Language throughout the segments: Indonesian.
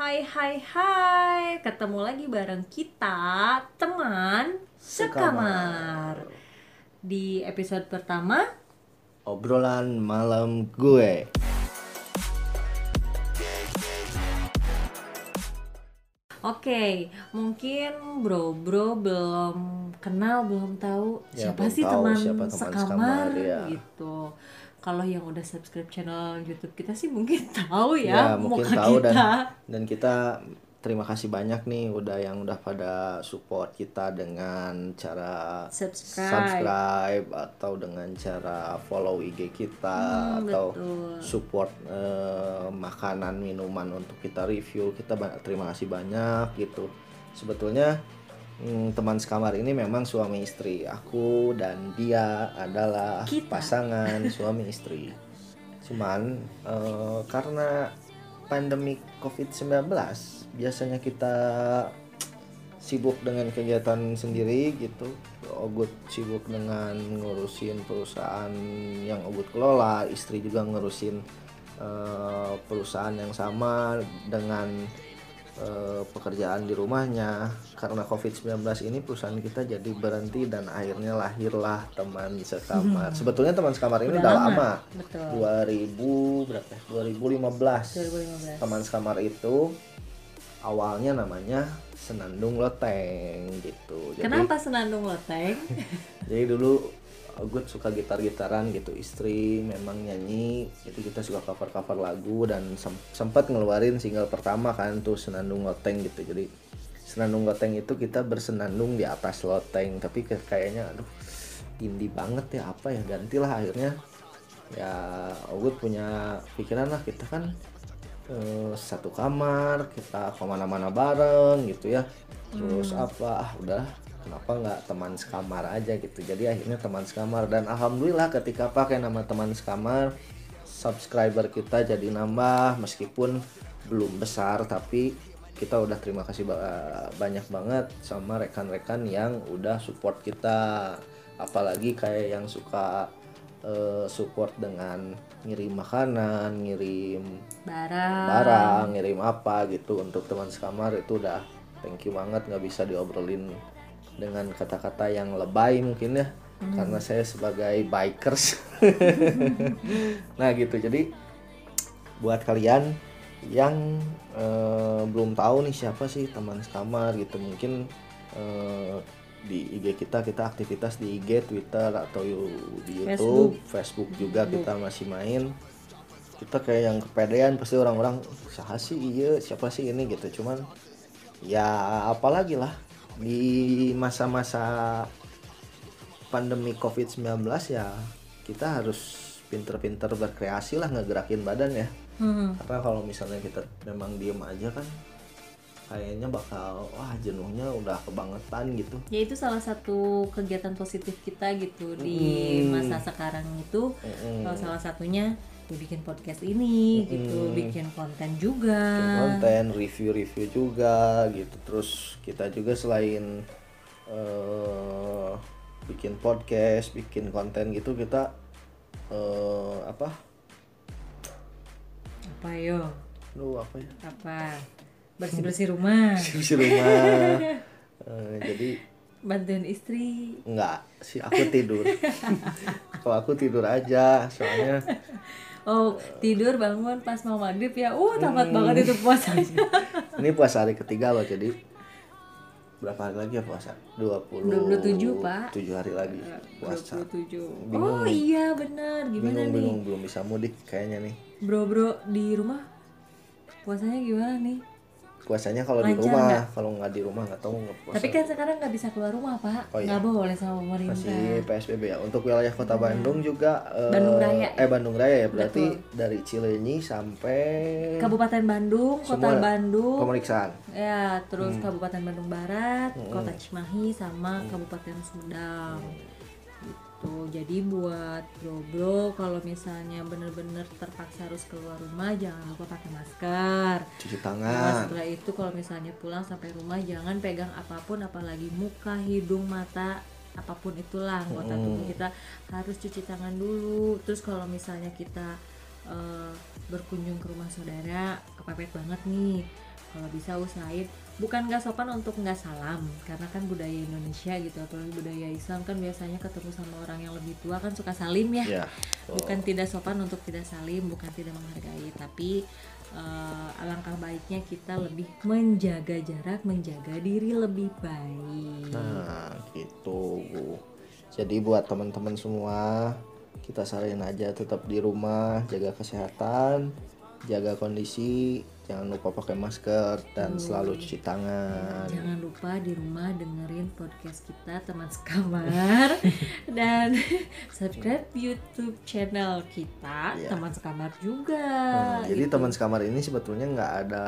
Hai hai hai, ketemu lagi bareng kita teman sekamar. Di episode pertama, Obrolan malam gue. oke, mungkin bro bro belum kenal belum tahu Ya, siapa belum sih tahu teman, siapa teman sekamar, sekamar, ya. gitu. Kalau yang udah subscribe channel YouTube kita sih mungkin tahu ya, Ya, mungkin muka tahu kita. dan dan kita terima kasih banyak nih udah yang udah pada support kita dengan cara Subscribe. subscribe atau dengan cara follow IG kita Hmm, atau betul. support eh, makanan minuman untuk kita review kita terima kasih banyak gitu sebetulnya hmm, teman sekamar ini memang suami istri. Aku dan dia adalah Kita. pasangan suami istri. Cuman eh, karena pandemi COVID-19 biasanya kita sibuk dengan kegiatan sendiri gitu. Ogut sibuk dengan ngurusin perusahaan yang Ogut kelola. Istri juga ngurusin eh, perusahaan yang sama dengan eh, pekerjaan di rumahnya karena COVID-19 ini perusahaan kita jadi berhenti dan akhirnya lahirlah teman sekamar sebetulnya teman sekamar ini Udah udah lama, lama betul. 2000 berapa ya? 2015 2015. teman sekamar itu awalnya namanya Senandung Loteng gitu. Jadi Kenapa senandung loteng? jadi dulu gue suka gitar-gitaran gitu. Istri memang nyanyi, jadi kita suka cover-cover lagu dan sem- sempat ngeluarin single pertama kan tuh Senandung Loteng gitu. Jadi Senandung Loteng itu kita bersenandung di atas loteng, tapi kayak- kayaknya aduh indie banget ya apa ya gantilah akhirnya. Ya Ogut punya pikiran lah kita kan eh, satu kamar kita ke mana-mana bareng gitu ya. Terus apa ah udah kenapa nggak teman sekamar aja gitu. Jadi akhirnya teman sekamar. Dan alhamdulillah ketika pakai nama teman sekamar subscriber kita jadi nambah meskipun belum besar tapi kita udah terima kasih ba- banyak banget sama rekan-rekan yang udah support kita. Apalagi kayak yang suka eh, support dengan ngirim makanan ngirim Barang. barang ngirim apa gitu untuk teman sekamar itu udah thank you banget. Nggak bisa diobrolin dengan kata-kata yang lebay mungkin ya. Karena saya sebagai bikers. Nah gitu. Jadi buat kalian yang eh, belum tahu nih siapa sih teman sekamar gitu mungkin eh, di IG kita kita aktivitas di IG Twitter atau di YouTube Facebook, juga kita masih main. Kita kayak yang kepedean pasti orang-orang siapa sih iya siapa sih ini? Gitu. Cuman ya apalagi lah di masa-masa pandemi COVID-19 ya kita harus pinter-pinter berkreasi lah ngegerakin badan ya Hmm. karena kalau misalnya kita memang diem aja kan kayaknya bakal wah jenuhnya udah kebangetan gitu Ya itu salah satu kegiatan positif kita gitu di Mm. masa sekarang itu. Mm-mm. Kalau salah satunya ya bikin podcast ini gitu, bikin konten juga. bikin konten review-review juga gitu terus kita juga selain eh, bikin podcast bikin konten gitu kita eh, apa Apa yo? lu apa ya Apa? Bersih-bersih rumah, di rumah Eh, jadi bantuin istri. enggak sih aku tidur kalau aku tidur aja soalnya Oh, tidur bangun pas mau maghrib ya. Uh, tamat banget itu puasanya. ini puasa hari ketiga loh jadi berapa hari lagi ya puasa 20 27, Pak. 7 hari lagi puasa 27. Oh iya benar. Gimana bingung nih? bingung belum bisa mudik kayaknya nih Bro-bro di rumah puasanya gimana nih? Puasanya kalau di rumah kalau nggak di rumah nggak tahu nggak puasa. Tapi kan sekarang nggak bisa keluar rumah pak, Oh, iya. nggak boleh sama pemerintah. masih PSBB ya. Untuk wilayah kota Bandung juga eh, Bandung Raya. eh Bandung Raya ya. Berarti dari Cileunyi sampai Kabupaten Bandung, Kota Semua Bandung, pemeriksaan. Ya terus Hmm. Kabupaten Bandung Barat, Kota Cimahi sama Kabupaten Sumedang. Gitu. Jadi buat bro-bro kalau misalnya bener-bener terpaksa harus keluar rumah jangan lupa pakai masker. cuci Nah, tangan setelah itu kalau misalnya pulang sampai rumah jangan pegang apa pun apalagi muka, hidung, mata, apa pun itulah anggota tubuh kita harus cuci tangan dulu. Terus kalau misalnya kita eh, berkunjung ke rumah saudara kepepet banget nih kalau bisa usahain bukan nggak sopan untuk nggak salam karena kan budaya Indonesia gitu apalagi budaya Islam kan biasanya ketemu sama orang yang lebih tua kan suka salim ya. Ya bukan tidak sopan untuk tidak salim bukan tidak menghargai tapi eh, alangkah baiknya kita lebih menjaga jarak menjaga diri lebih baik. Nah, gitu. Jadi buat teman-teman semua, kita saranin aja tetap di rumah, jaga kesehatan, jaga kondisi, jangan lupa pakai masker dan selalu cuci tangan. Jangan lupa di rumah dengerin podcast kita teman sekamar dan subscribe YouTube channel kita Iya. teman sekamar juga. Jadi gitu. teman sekamar ini sebetulnya nggak ada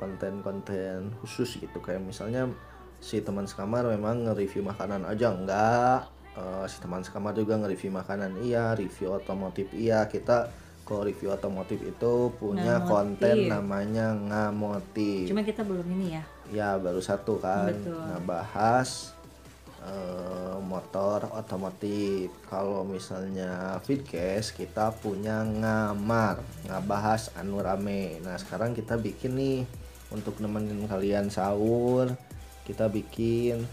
konten-konten khusus gitu kayak misalnya si teman sekamar memang nge-review makanan aja enggak Eh, si teman sekamar juga nge-review makanan iya review otomotif iya kita kalau review otomotif itu punya Ngamotif. konten namanya ngamotif Cuma kita belum ini ya. ya baru satu kan Betul. ngebahas eh, motor otomotif kalau misalnya Fitcast kita punya ngamar ngebahas anu rame nah sekarang kita bikin nih untuk nemenin kalian sahur kita bikin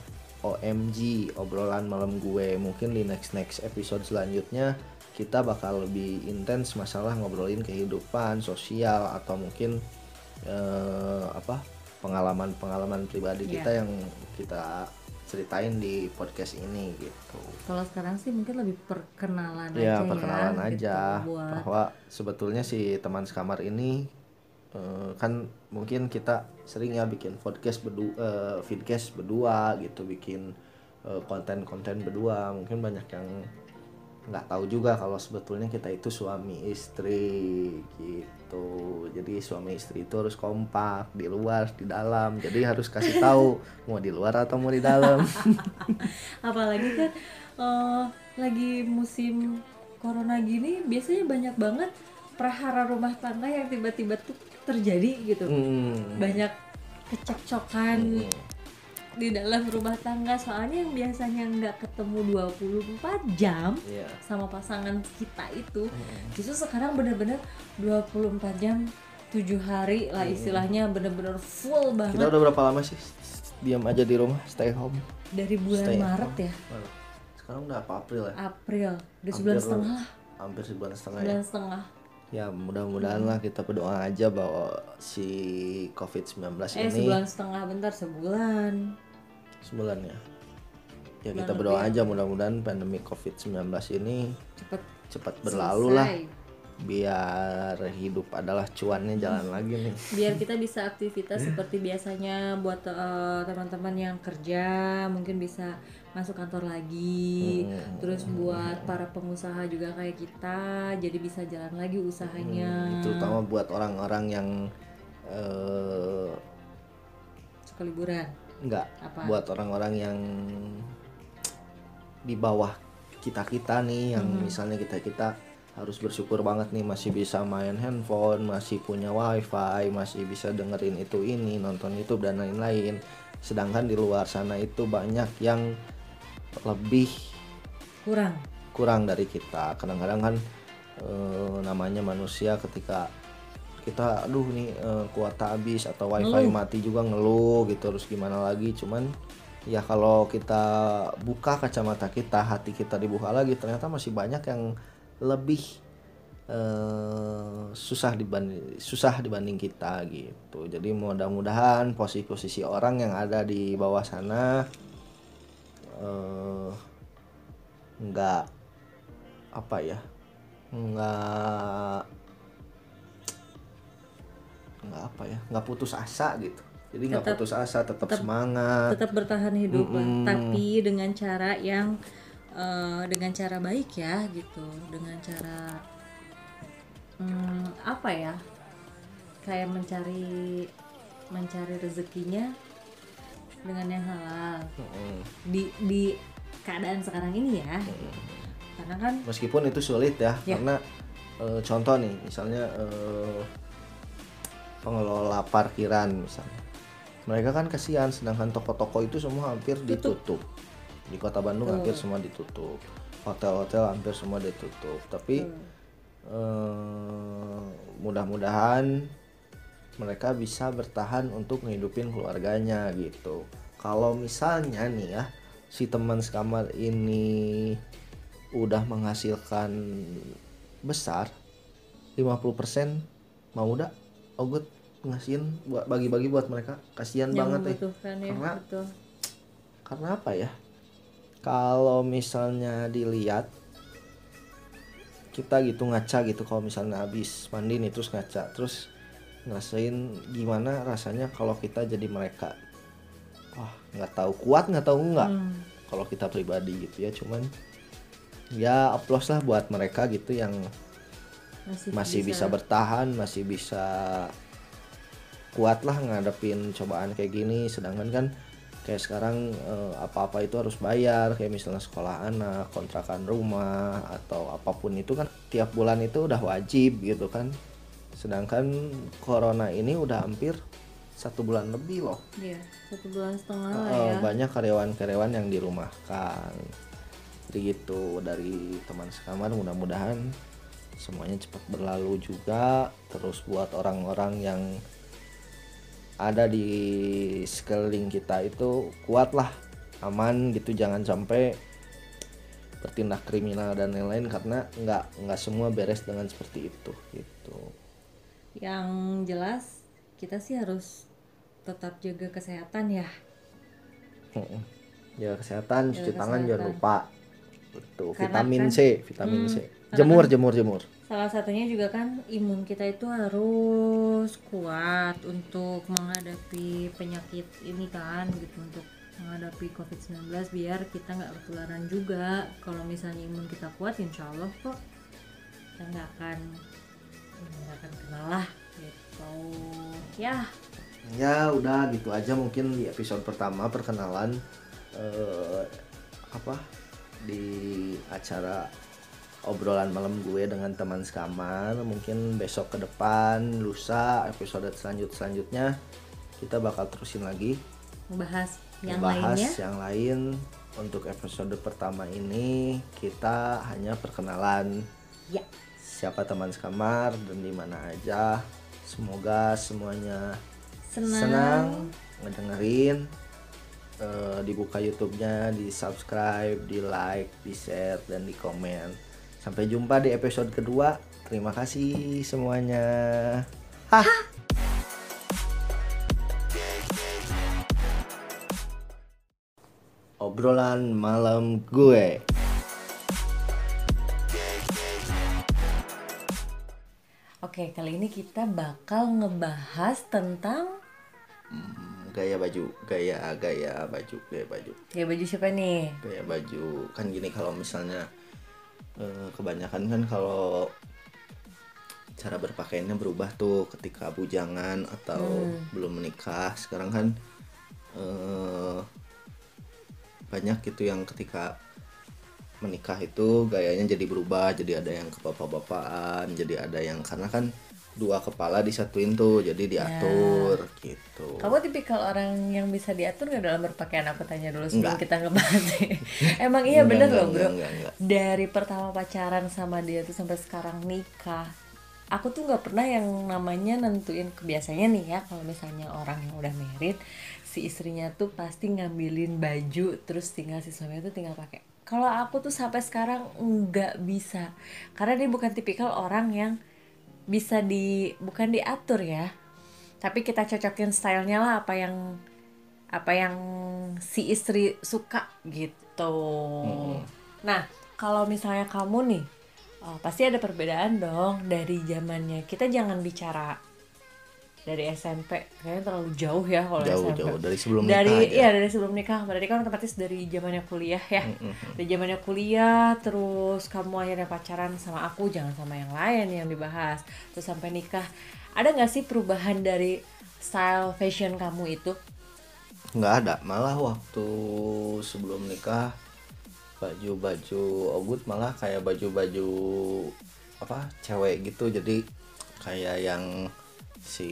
OMG obrolan malam gue mungkin di next next episode selanjutnya kita bakal lebih intens masalah ngobrolin kehidupan sosial atau mungkin eh, apa pengalaman-pengalaman pribadi Iya. kita yang kita ceritain di podcast ini gitu. Kalau sekarang sih mungkin lebih perkenalan Ya aja perkenalan ya. aja gitu, buat bahwa sebetulnya si teman sekamar ini eh, kan mungkin kita sering ya bikin podcast berdua, eh, vidcast berdua gitu, bikin eh, konten-konten berdua. Mungkin banyak yang nggak tahu juga kalau sebetulnya kita itu suami istri gitu. Jadi suami istri itu harus kompak di luar, di dalam. Jadi harus kasih tahu mau di luar atau mau di dalam. apalagi kan eh, lagi musim corona gini biasanya banyak banget prahara rumah tangga yang tiba-tiba tuh terjadi gitu. Hmm. banyak kecekcokan di dalam rumah tangga. Soalnya yang biasanya nggak ketemu 24 jam Iya. sama pasangan kita itu justru sekarang bener-bener 24 jam 7 hari lah istilahnya bener-bener full banget. Kita udah berapa lama sih diam aja di rumah, stay home? dari bulan stay Maret ya? Sekarang udah apa April ya? April. Udah sebulan setengah lah. Hampir sebulan setengah ya. sebulan setengah Ya mudah-mudahan lah kita berdoa aja bahwa si COVID-19 eh ini sebulan setengah bentar sebulan. Sebulan ya. Ya Bulan kita berdoa aja mudah-mudahan pandemi COVID-19 ini cepet cepat berlalu lah biar hidup adalah cuannya jalan lagi nih. biar kita bisa aktivitas seperti biasanya buat eh, teman-teman yang kerja mungkin bisa masuk kantor lagi. Terus buat para pengusaha juga kayak kita jadi bisa jalan lagi usahanya. Terutama buat orang-orang yang eh suka liburan? Enggak. Apa? buat orang-orang yang di bawah kita kita nih yang Mm-hmm. misalnya kita kita harus bersyukur banget nih masih bisa main handphone masih punya wifi masih bisa dengerin itu ini nonton YouTube dan lain-lain. Sedangkan di luar sana itu banyak yang lebih kurang. kurang dari kita. Kadang-kadang kan eh, namanya manusia ketika kita aduh nih eh, kuota habis atau wifi mati juga ngeluh gitu terus gimana lagi. Cuman ya kalau kita buka kacamata kita hati kita dibuka lagi ternyata masih banyak yang lebih eh, susah dibanding susah dibanding kita gitu. Jadi mudah-mudahan posisi-posisi orang yang ada di bawah sana eh, nggak apa ya nggak nggak apa ya nggak putus asa gitu. Jadi nggak Tetap- putus asa tetap, semangat. tetap bertahan hidup lah Mm-mm. tapi dengan cara yang eh, dengan cara baik ya gitu. Dengan cara hmm, apa ya kayak mencari mencari rezekinya dengan yang halal. Mm-mm. di di keadaan sekarang ini ya. Gitu. karena kan meskipun itu sulit ya, Ya. karena eh, contoh nih misalnya eh, pengelola parkiran misalnya. Mereka kan kasihan sedangkan toko-toko itu semua hampir ditutup. Di kota Bandung hampir semua ditutup. Hotel-hotel hampir semua ditutup. Tapi eh, mudah-mudahan mereka bisa bertahan untuk ngehidupin keluarganya gitu. Kalau misalnya nih ya si teman sekamar ini udah menghasilkan besar 50% mau udah ogut ngasihin buat bagi-bagi buat mereka. Kasihan yang banget eh ya Karena- betul. karena apa ya? Kalau misalnya dilihat kita gitu ngaca gitu. Kalau misalnya habis mandi nih terus ngaca. Terus ngerasain gimana rasanya kalau kita jadi mereka. Wah nggak tahu kuat nggak tahu enggak Hmm. kalau kita pribadi gitu ya cuman ya applause lah buat mereka gitu yang masih, masih bisa, bertahan masih bisa kuat lah ngadepin cobaan kayak gini. Sedangkan kan kayak sekarang eh, apa-apa itu harus bayar kayak misalnya sekolah anak kontrakan rumah atau apa pun itu kan tiap bulan itu udah wajib gitu kan sedangkan corona ini udah hampir satu bulan lebih loh. Iya, satu bulan setengah lah Eh, ya. banyak karyawan-karyawan yang dirumahkan. Jadi gitu dari teman sekamar mudah-mudahan semuanya cepat berlalu juga. Terus buat orang-orang yang ada di sekeliling kita itu kuatlah aman gitu jangan sampai bertindak kriminal dan lain-lain karena nggak nggak semua beres dengan seperti itu gitu yang jelas kita sih harus tetap jaga kesehatan ya. Mm-mm. jaga kesehatan cuci Jaga tangan jangan kesehatan. lupa. Betul. Karena vitamin kan- C vitamin Hmm, C. Jemur kan- jemur jemur. salah satunya juga kan imun kita itu harus kuat untuk menghadapi penyakit ini kan gitu. Untuk menghadapi COVID-19 biar kita nggak ketularan juga. Kalau misalnya imun kita kuat insya Allah kok kita nggak akan nggak akan kena lah gitu. Ya. Ya udah gitu aja mungkin di episode pertama perkenalan eh, apa di acara obrolan malam gue dengan teman sekamar. Mungkin besok ke depan lusa episode selanjut selanjutnya kita bakal terusin lagi. Membahas yang membahas lainnya. yang lain. Untuk episode pertama ini kita hanya perkenalan. Ya siapa teman sekamar dan di mana aja semoga semuanya senang, senang ngedengerin Eh, dibuka YouTube-nya, di subscribe, di like, di share dan di komen. Sampai jumpa di episode kedua. Terima kasih semuanya. Hah. Obrolan malam gue. Oke kali ini kita bakal ngebahas tentang Hmm, gaya baju, gaya gaya baju, gaya baju. ya baju siapa nih? Kayak baju kan gini kalau misalnya eh, kebanyakan kan kalau cara berpakaiannya berubah tuh ketika bujangan atau belum menikah. Sekarang kan eh, banyak gitu yang ketika menikah itu gayanya jadi berubah jadi ada yang ke bapak-bapakan jadi ada yang karena kan dua kepala disatuin tuh jadi diatur gitu Kamu tipikal orang yang bisa diatur nggak dalam berpakaian? Aku tanya dulu sebelum Enggak. kita ngebahas. Emang iya Enggak, bener enggak, loh bro. enggak, enggak, enggak. Dari pertama pacaran sama dia tuh sampai sekarang nikah, aku tuh nggak pernah yang namanya nentuin kebiasaannya nih ya. Kalau misalnya orang yang udah married, si istrinya tuh pasti ngambilin baju, terus tinggal si suaminya tuh tinggal pakai. Kalau aku tuh sampai sekarang nggak bisa, karena dia bukan tipikal orang yang bisa di bukan diatur ya. Tapi kita cocokin stylenya lah apa yang apa yang si istri suka gitu. Nah kalau misalnya kamu nih oh, pasti ada perbedaan dong dari zamannya. Kita jangan bicara dari SMP kayaknya terlalu jauh ya kalau jauh SMP jauh. Dari sebelum dari nikah aja. iya dari sebelum nikah. Berarti kan otomatis dari zamannya kuliah ya. Dari zamannya kuliah terus kamu akhirnya pacaran sama aku jangan sama yang lain yang dibahas. Terus sampai nikah. Ada nggak sih perubahan dari style fashion kamu itu? Nggak ada. Malah waktu sebelum nikah baju-baju ogut malah kayak baju-baju apa cewek gitu. Jadi kayak yang si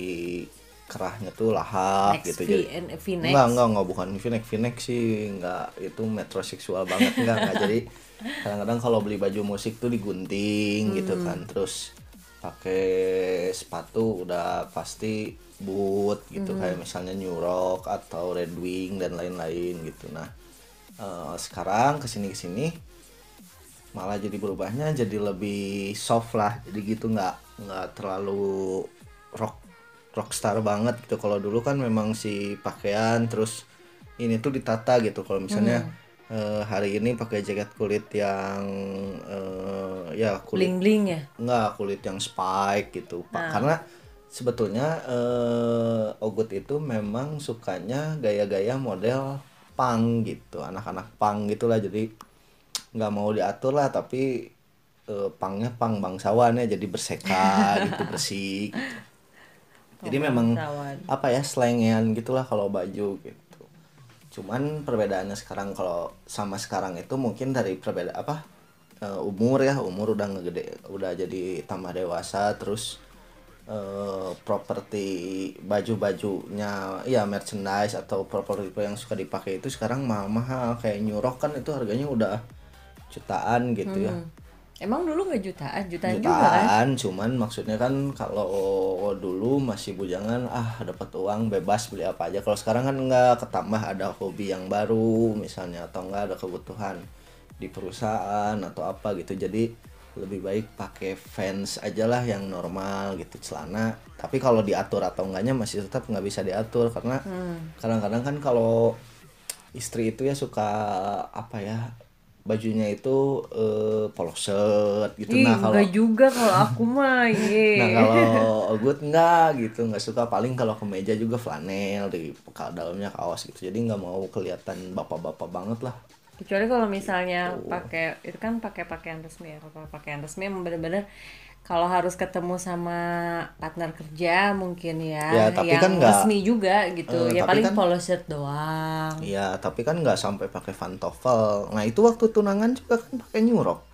kerahnya tuh lahap Next gitu. Jadi V-neck. enggak enggak enggak bukan V-neck V-neck sih. Enggak itu metroseksual banget. Enggak enggak. Jadi kadang-kadang kalau beli baju musik tuh digunting gitu Hmm. kan. Terus pakai sepatu udah pasti boot gitu. Hmm. kayak misalnya New Rock atau Red Wing dan lain-lain gitu. Nah eh, sekarang ke sini ke sini malah jadi berubahnya jadi lebih soft lah. Jadi gitu nggak nggak terlalu rockstar banget gitu kalau dulu kan memang si pakaian terus ini tuh ditata gitu kalau misalnya eh, hari ini pakai jaket kulit yang eh, ya kulit bling bling ya Enggak, kulit yang spike gitu, Pak. Karena sebetulnya eh Ogut itu memang sukanya gaya-gaya model punk gitu, anak-anak punk gitulah. Jadi nggak mau diatur lah, tapi eh, punknya punk bangsawan ya, jadi berseka gitu, bersih. Gitu. Jadi memang apa ya slengian gitulah kalau baju gitu. Cuman perbedaannya sekarang kalau sama sekarang itu mungkin dari perbeda apa eh, umur ya umur udah ngegede udah jadi tambah dewasa terus eh, properti baju-bajunya ya merchandise atau properti yang suka dipakai itu sekarang mahal-mahal. Kayak New Rock kan itu harganya udah jutaan gitu ya emang dulu nggak jutaan? Jutaan, juga kan? Jutaan cuman maksudnya kan kalau dulu masih bujangan ah dapat uang bebas beli apa aja. Kalau sekarang kan nggak ketambah ada hobi yang baru misalnya atau nggak ada kebutuhan di perusahaan atau apa gitu. Jadi lebih baik pakai fans aja lah yang normal gitu celana. Tapi kalau diatur atau enggaknya masih tetap nggak bisa diatur karena kadang-kadang kan kalau istri itu ya suka apa ya bajunya itu eh, polo shirt gitu. Ih, nah kalau juga kalau aku mah ye. Nah kalau Ogut enggak gitu nggak suka. Paling kalau ke meja juga flanel di dalamnya kaos gitu. Jadi nggak mau kelihatan bapak-bapak banget lah. Kecuali kalau misalnya pakai itu kan pakai pakaian resmi ya kalau pakaian resmi emang bener-bener kalau harus ketemu sama partner kerja mungkin ya, Ya, tapi yang kan nggak- resmi juga gitu. Eh, ya paling kan- polo shirt doang. Iya tapi kan nggak sampai pakai pantofel. Nah itu waktu tunangan juga kan pakai new rock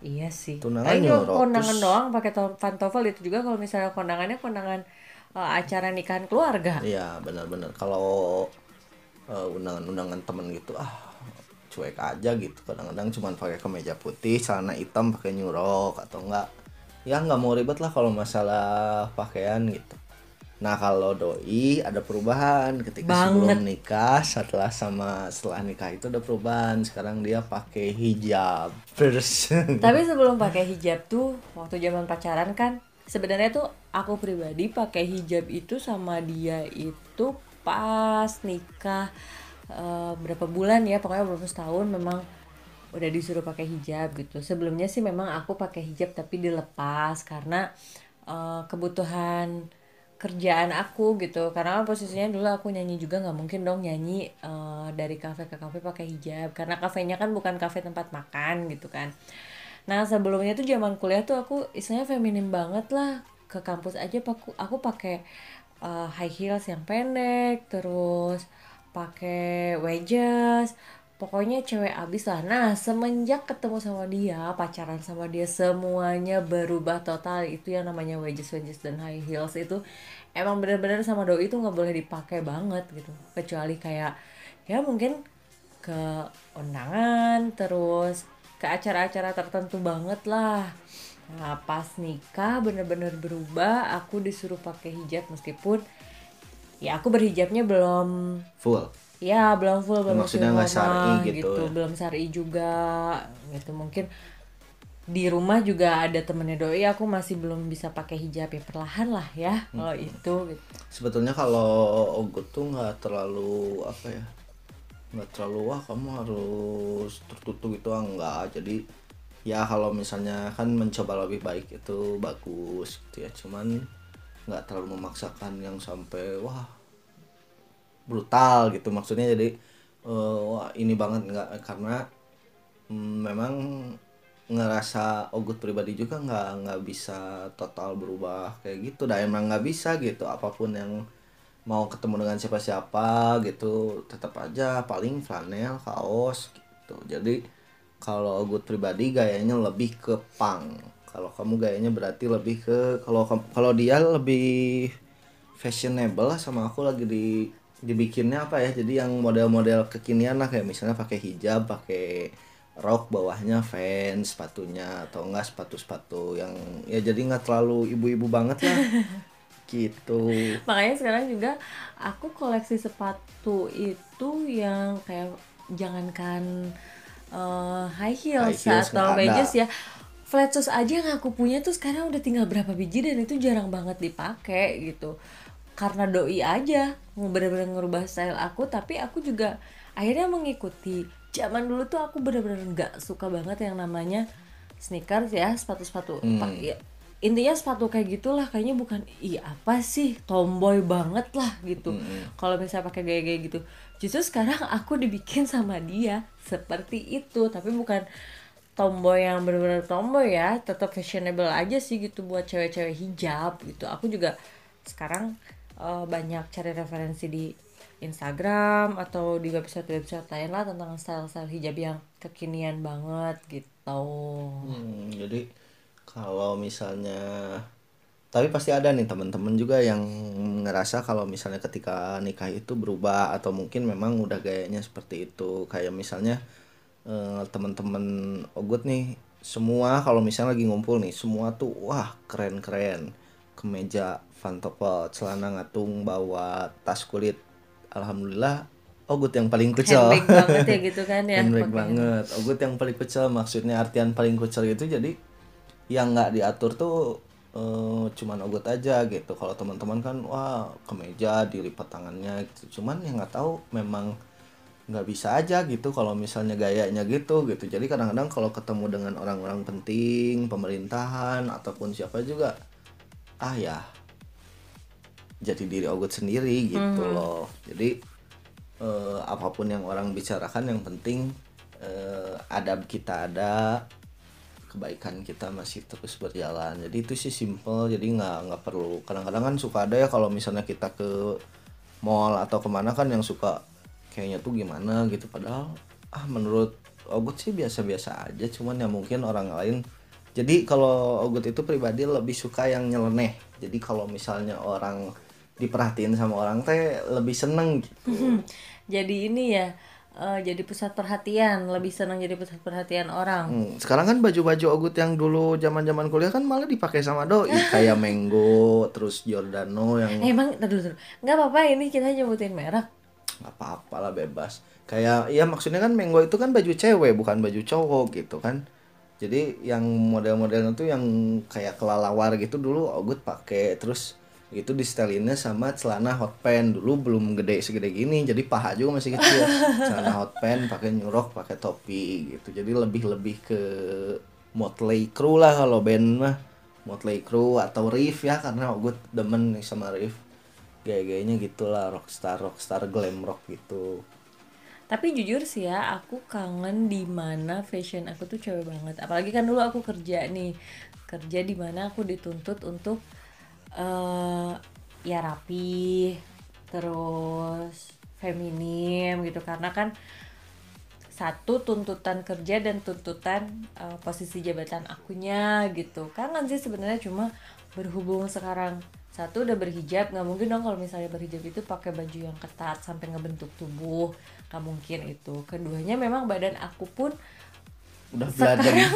iya sih. Tunangan Paling nyurok, kondangan terus- doang pakai to- pantofel. Itu juga kalau misalnya kondangannya kondangan eh, acara nikahan keluarga. Iya benar-benar. Kalau eh, undangan-undangan temen gitu ah cuek aja gitu. Kadang-kadang cuman pakai kemeja putih celana hitam pakai new rock atau enggak ya nggak mau ribet lah kalau masalah pakaian gitu. Nah kalau doi ada perubahan. Ketika sebelum nikah setelah sama setelah nikah itu ada perubahan. Sekarang dia pakai hijab. Tapi sebelum pakai hijab tuh waktu zaman pacaran kan sebenarnya tuh aku pribadi pakai hijab itu sama dia itu pas nikah eh, berapa bulan ya pokoknya belum setahun memang udah disuruh pakai hijab gitu. Sebelumnya sih memang aku pakai hijab tapi dilepas karena eh, kebutuhan kerjaan aku gitu. Karena kan posisinya dulu aku nyanyi juga nggak mungkin dong nyanyi eh, dari kafe ke kafe pakai hijab. Karena kafenya kan bukan kafe tempat makan gitu kan. Nah sebelumnya tuh zaman kuliah tuh aku istilahnya feminim banget lah. Ke kampus aja aku aku pakai eh, high heels yang pendek terus pakai wedges pokoknya cewek abis lah. Nah semenjak ketemu sama dia pacaran sama dia semuanya berubah total. Itu yang namanya wedges wedges dan high heels itu emang bener-bener sama doi itu nggak boleh dipakai banget gitu. Kecuali kayak ya mungkin ke undangan terus ke acara-acara tertentu banget lah. Nah pas nikah bener-bener berubah aku disuruh pakai hijab meskipun ya aku berhijabnya belum full Ya belum full belum Maksudnya nggak syar'i mama, gitu ya? belum syar'i juga gitu. Mungkin di rumah juga ada temennya doi aku masih belum bisa pakai hijab ya perlahan lah ya kalau itu gitu. sebetulnya kalau Ogut tuh nggak terlalu apa ya nggak terlalu wah kamu harus tertutup itu ah, enggak jadi ya kalau misalnya kan mencoba lebih baik itu bagus gitu ya. Cuman nggak terlalu memaksakan yang sampai wah brutal gitu. Maksudnya jadi eh, wah ini banget. Nggak karena mm, memang ngerasa Ogut pribadi juga nggak nggak bisa total berubah kayak gitu. Dah emang nggak bisa gitu. Apa pun yang mau ketemu dengan siapa-siapa gitu tetap aja paling flanel kaos gitu. Jadi kalau Ogut pribadi gayanya lebih ke punk. Kalau kamu gayanya berarti lebih ke kalau kalau dia lebih fashionable lah sama aku lagi di dibikinnya apa ya? Jadi yang model-model kekinian lah kayak misalnya pakai hijab pakai rok bawahnya fans sepatunya atau enggak sepatu-sepatu yang ya jadi nggak terlalu ibu-ibu banget lah. Gitu. Makanya sekarang juga aku koleksi sepatu itu yang kayak jangankan uh, high heels, High heels atau wedges ya flat shoes aja yang aku punya tuh sekarang udah tinggal berapa biji dan itu jarang banget dipakai gitu karena doi aja mau bener-bener ngerubah style aku tapi aku juga akhirnya mengikuti. Zaman dulu tuh aku bener-bener nggak suka banget yang namanya sneakers ya sepatu-sepatu pak ya, intinya sepatu kayak gitulah kayaknya bukan iya apa sih? Tomboy banget lah gitu. Kalau misalnya pakai gaya-gaya gitu. Justru sekarang aku dibikin sama dia seperti itu tapi bukan tomboy yang bener-bener tomboy ya tetap fashionable aja sih gitu buat cewek-cewek hijab gitu. Aku juga sekarang eh, banyak cari referensi di Instagram atau di website-website lain lah tentang style-style hijab yang kekinian banget gitu. Hmm, jadi kalau misalnya tapi pasti ada nih teman-teman juga yang ngerasa kalau misalnya ketika nikah itu berubah atau mungkin memang udah gayanya seperti itu. Kayak misalnya eh, teman-teman Ogut nih semua kalau misalnya lagi ngumpul nih semua tuh wah keren-keren. Kemeja fantopel celana ngatung bawa tas kulit. Alhamdulillah Ogut yang paling kucel. Handbag banget ya gitu kan ya. Pakai. banget. Ogut yang paling kucel maksudnya artian paling kucel itu jadi yang nggak diatur tuh eh, cuman Ogut aja gitu. Kalau teman-teman kan wah kemeja dilipat tangannya gitu. Cuman yang nggak tahu memang nggak bisa aja gitu kalau misalnya gayanya gitu gitu. Jadi kadang-kadang kalau ketemu dengan orang-orang penting pemerintahan ataupun siapa juga ah ya jadi diri Ogut sendiri gitu loh. Jadi eh, apa pun yang orang bicarakan yang penting eh, adab kita ada kebaikan kita masih terus berjalan. Jadi itu sih simple jadi nggak nggak perlu. Kadang-kadang kan suka ada ya kalau misalnya kita ke mall atau ke mana kan yang suka kayaknya tuh gimana gitu. Padahal ah menurut Ogut sih biasa-biasa aja. Cuman ya mungkin orang lain jadi kalau Ogut itu pribadi lebih suka yang nyeleneh. Jadi kalau misalnya orang diperhatiin sama orang teh lebih seneng gitu jadi ini ya eh, jadi pusat perhatian lebih senang jadi pusat perhatian orang Hmm, sekarang kan baju-baju Ogut yang dulu zaman-zaman kuliah kan malah dipakai sama doi kayak Mango, terus Giordano yang Eh, emang dulu. nggak apa-apa ini kita nyebutin merek nggak apa-apa lah bebas. Kayak ya maksudnya kan Mango itu kan baju cewek bukan baju cowok gitu kan. Jadi yang model-modelnya tuh yang kayak kelalawar gitu dulu Ogut pakai terus itu di setelinnya sama celana hot pants dulu belum gede segede gini jadi paha juga masih kecil. Celana hot pants pakai nyurok pakai topi gitu. Jadi lebih lebih ke Motley Crue lah kalau band mah. Motley Crue atau Riff ya karena Ogut demen nih sama Riff gaya-gayanya gitulah rockstar rockstar glam rock gitu. Tapi jujur sih ya aku kangen di mana fashion aku tuh cewek banget. Apalagi kan dulu aku kerja nih. Kerja di mana aku dituntut untuk eh ya rapi terus feminim gitu. Karena kan satu tuntutan kerja dan tuntutan eh, posisi jabatan akunya gitu. Kangen sih sebenarnya cuma berhubung sekarang satu udah berhijab nggak mungkin dong kalau misalnya berhijab itu pakai baju yang ketat sampai ngebentuk tubuh. Nggak mungkin itu. Keduanya memang badan aku pun udah belajar sekarang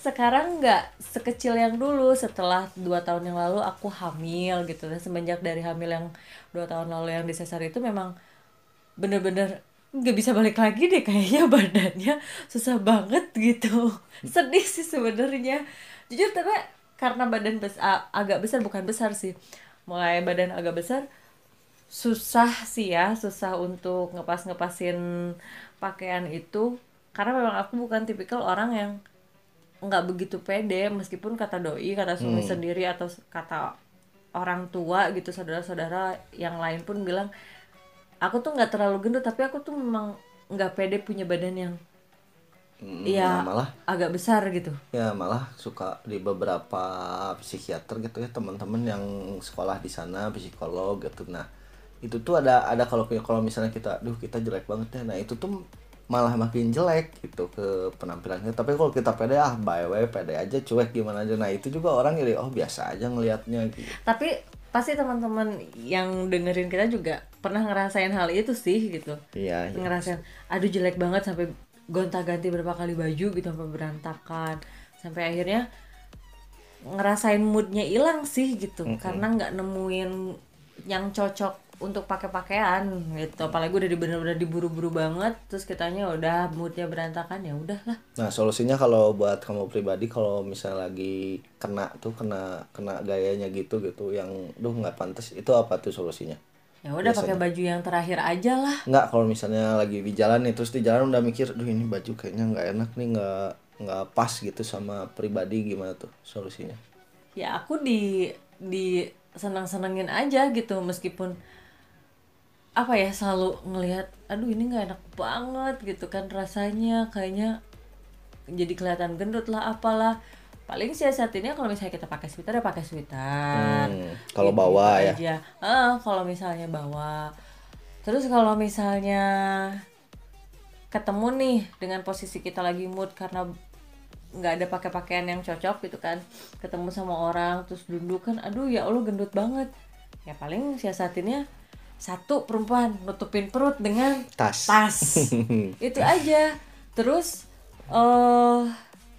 sekarang nggak sekecil yang dulu. Setelah dua tahun yang lalu aku hamil gitu. Dan semenjak dari hamil yang dua tahun lalu yang disesar itu memang bener-bener nggak bisa balik lagi deh kayaknya badannya. Susah banget gitu. Sedih sih sebenarnya. Jujur tapi karena badan besar agak besar bukan besar sih. Mulai badan agak besar susah sih ya. Susah untuk ngepas ngepasin pakaian itu karena memang aku bukan tipikal orang yang nggak begitu pede meskipun kata doi kata suami sendiri atau kata orang tua gitu saudara-saudara yang lain pun bilang aku tuh nggak terlalu gendut tapi aku tuh memang nggak pede punya badan yang Hmm, ya nah, malah agak besar gitu. Ya malah suka di beberapa psikiater gitu ya teman-teman yang sekolah di sana psikolog gitu. Nah itu tuh ada ada kalau kalau misalnya kita duh kita jelek banget ya. Nah itu tuh malah makin jelek gitu ke penampilannya. Tapi kalau kita pede ah bye way pede aja cuek gimana aja. Nah itu juga orang jadi oh biasa aja ngelihatnya gitu. Tapi pasti teman-teman yang dengerin kita juga pernah ngerasain hal itu sih gitu. Iya iya. ngerasain aduh jelek banget sampai gonta-ganti berapa kali baju gitu sampai berantakan. Sampai akhirnya ngerasain moodnya hilang sih gitu. Karena nggak nemuin yang cocok untuk pakai pakaian gitu apalagi udah di bener-bener diburu-buru banget terus kitanya udah moodnya berantakan ya udahlah Nah solusinya kalau buat kamu pribadi kalau misalnya lagi kena tuh kena kena gayanya gitu gitu yang duh nggak pantas itu apa tuh solusinya? ya udah pakai baju yang terakhir aja lah Nggak kalau misalnya lagi di jalan nih terus di jalan udah mikir, duh ini baju kayaknya nggak enak nih nggak nggak pas gitu sama pribadi gimana tuh solusinya? ya aku di di senang-senangin aja gitu meskipun apa ya selalu ngelihat aduh ini nggak enak banget gitu kan rasanya. Kayaknya jadi kelihatan gendut lah apalah. Paling siasatinnya kalau misalnya kita pakai sweater ya pakai sweater. Hmm, kalau Gitu-gitu bawa ya. aja. Ah, kalau misalnya bawa. Terus kalau misalnya ketemu nih dengan posisi kita lagi mood karena nggak ada pakai pakaian yang cocok gitu kan. Ketemu sama orang terus duduk kan aduh ya allah gendut banget. Ya paling siasatinnya satu perempuan nutupin perut dengan Tas. tas. Itu aja. Terus eh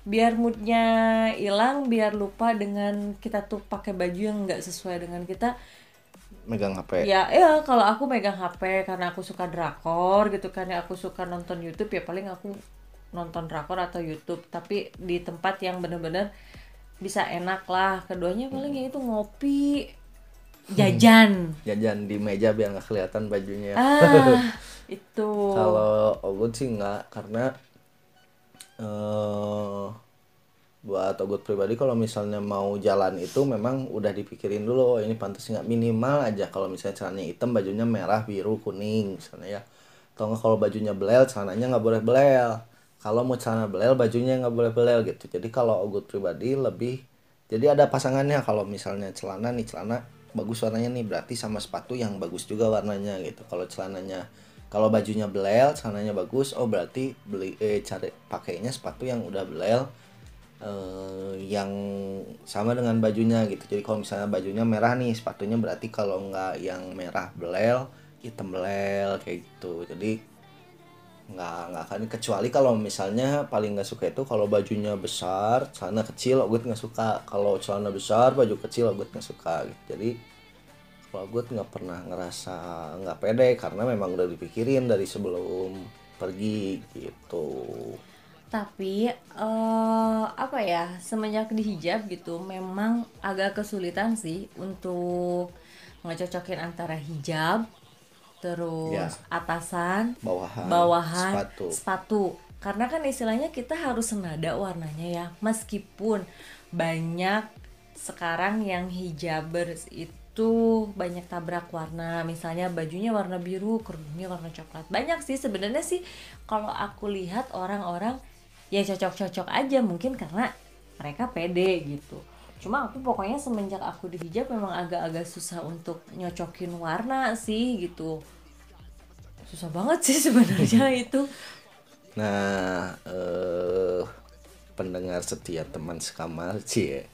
biar moodnya hilang biar lupa dengan kita tuh pakai baju yang nggak sesuai dengan kita. Megang HP. ya ya kalau aku megang HP karena aku suka drakor gitu kan ya aku suka nonton YouTube ya paling aku nonton drakor atau YouTube. Tapi di tempat yang bener-bener bisa enak lah. Keduanya paling ya itu ngopi jajan. Jajan di meja biar nggak kelihatan bajunya. ah itu. Kalau Ogut sih nggak karena eh buat Ogut pribadi kalau misalnya mau jalan itu memang udah dipikirin dulu oh ini pantas nggak? Minimal aja kalau misalnya celananya hitam bajunya merah biru kuning misalnya ya. Atau nggak kalau bajunya belel celananya nggak boleh belel. Kalau mau celana belel bajunya nggak boleh belel gitu. Jadi kalau Ogut pribadi lebih jadi ada pasangannya kalau misalnya celana nih celana bagus warnanya nih berarti sama sepatu yang bagus juga warnanya gitu. Kalau celananya kalau bajunya belel celananya bagus oh berarti beli eh cari pakainya sepatu yang udah belel eh, yang sama dengan bajunya gitu. Jadi kalau misalnya bajunya merah nih sepatunya berarti kalau nggak yang merah belel hitam belel kayak gitu. Jadi nggak nggak akan. Kecuali kalau misalnya paling nggak suka itu kalau bajunya besar celana kecil Ogut nggak suka. Kalau celana besar baju kecil Ogut nggak suka gitu. Jadi kalau Ogut nggak pernah ngerasa nggak pede karena memang udah dipikirin dari sebelum pergi gitu. Tapi eh apa ya semenjak di hijab gitu memang agak kesulitan sih untuk ngecocokin antara hijab terus Ya. atasan bawahan, bawahan sepatu. sepatu. Karena kan istilahnya kita harus senada warnanya ya. Meskipun banyak sekarang yang hijabers itu banyak tabrak warna. Misalnya bajunya warna biru kerudungnya warna coklat. Banyak sih sebenarnya sih. Kalau aku lihat orang-orang ya cocok-cocok aja. Mungkin karena mereka pede gitu cuma aku pokoknya semenjak aku di hijab memang agak-agak susah untuk nyocokin warna sih gitu susah banget sih sebenarnya itu Nah, eh pendengar setia teman sekamar cie.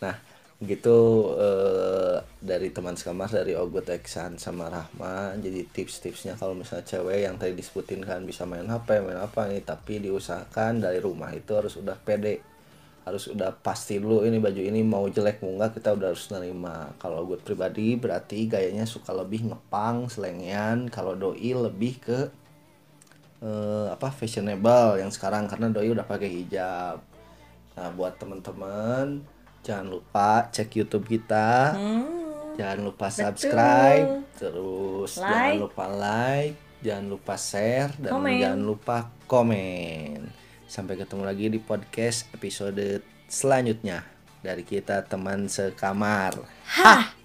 Nah, gitu eh dari teman sekamar dari Ogut Eksan sama Rahma. Jadi tips-tipsnya kalau misalnya cewek yang tadi disebutin kan bisa main HP, main apa nih, tapi diusahakan dari rumah itu harus udah pede. Harus udah pasti dulu ini baju ini mau jelek mau enggak kita udah harus nerima. Kalau Ogut pribadi berarti gayanya suka lebih ngepang, selengean. Kalau doi lebih ke eh, apa fashionable yang sekarang karena doi udah pakai hijab. Nah, buat teman-teman jangan lupa cek YouTube kita. Hmm, Jangan lupa subscribe, terus jangan Like. lupa like, jangan lupa share dan Komen. jangan lupa komen. Sampai ketemu lagi di podcast episode selanjutnya dari kita teman sekamar. hah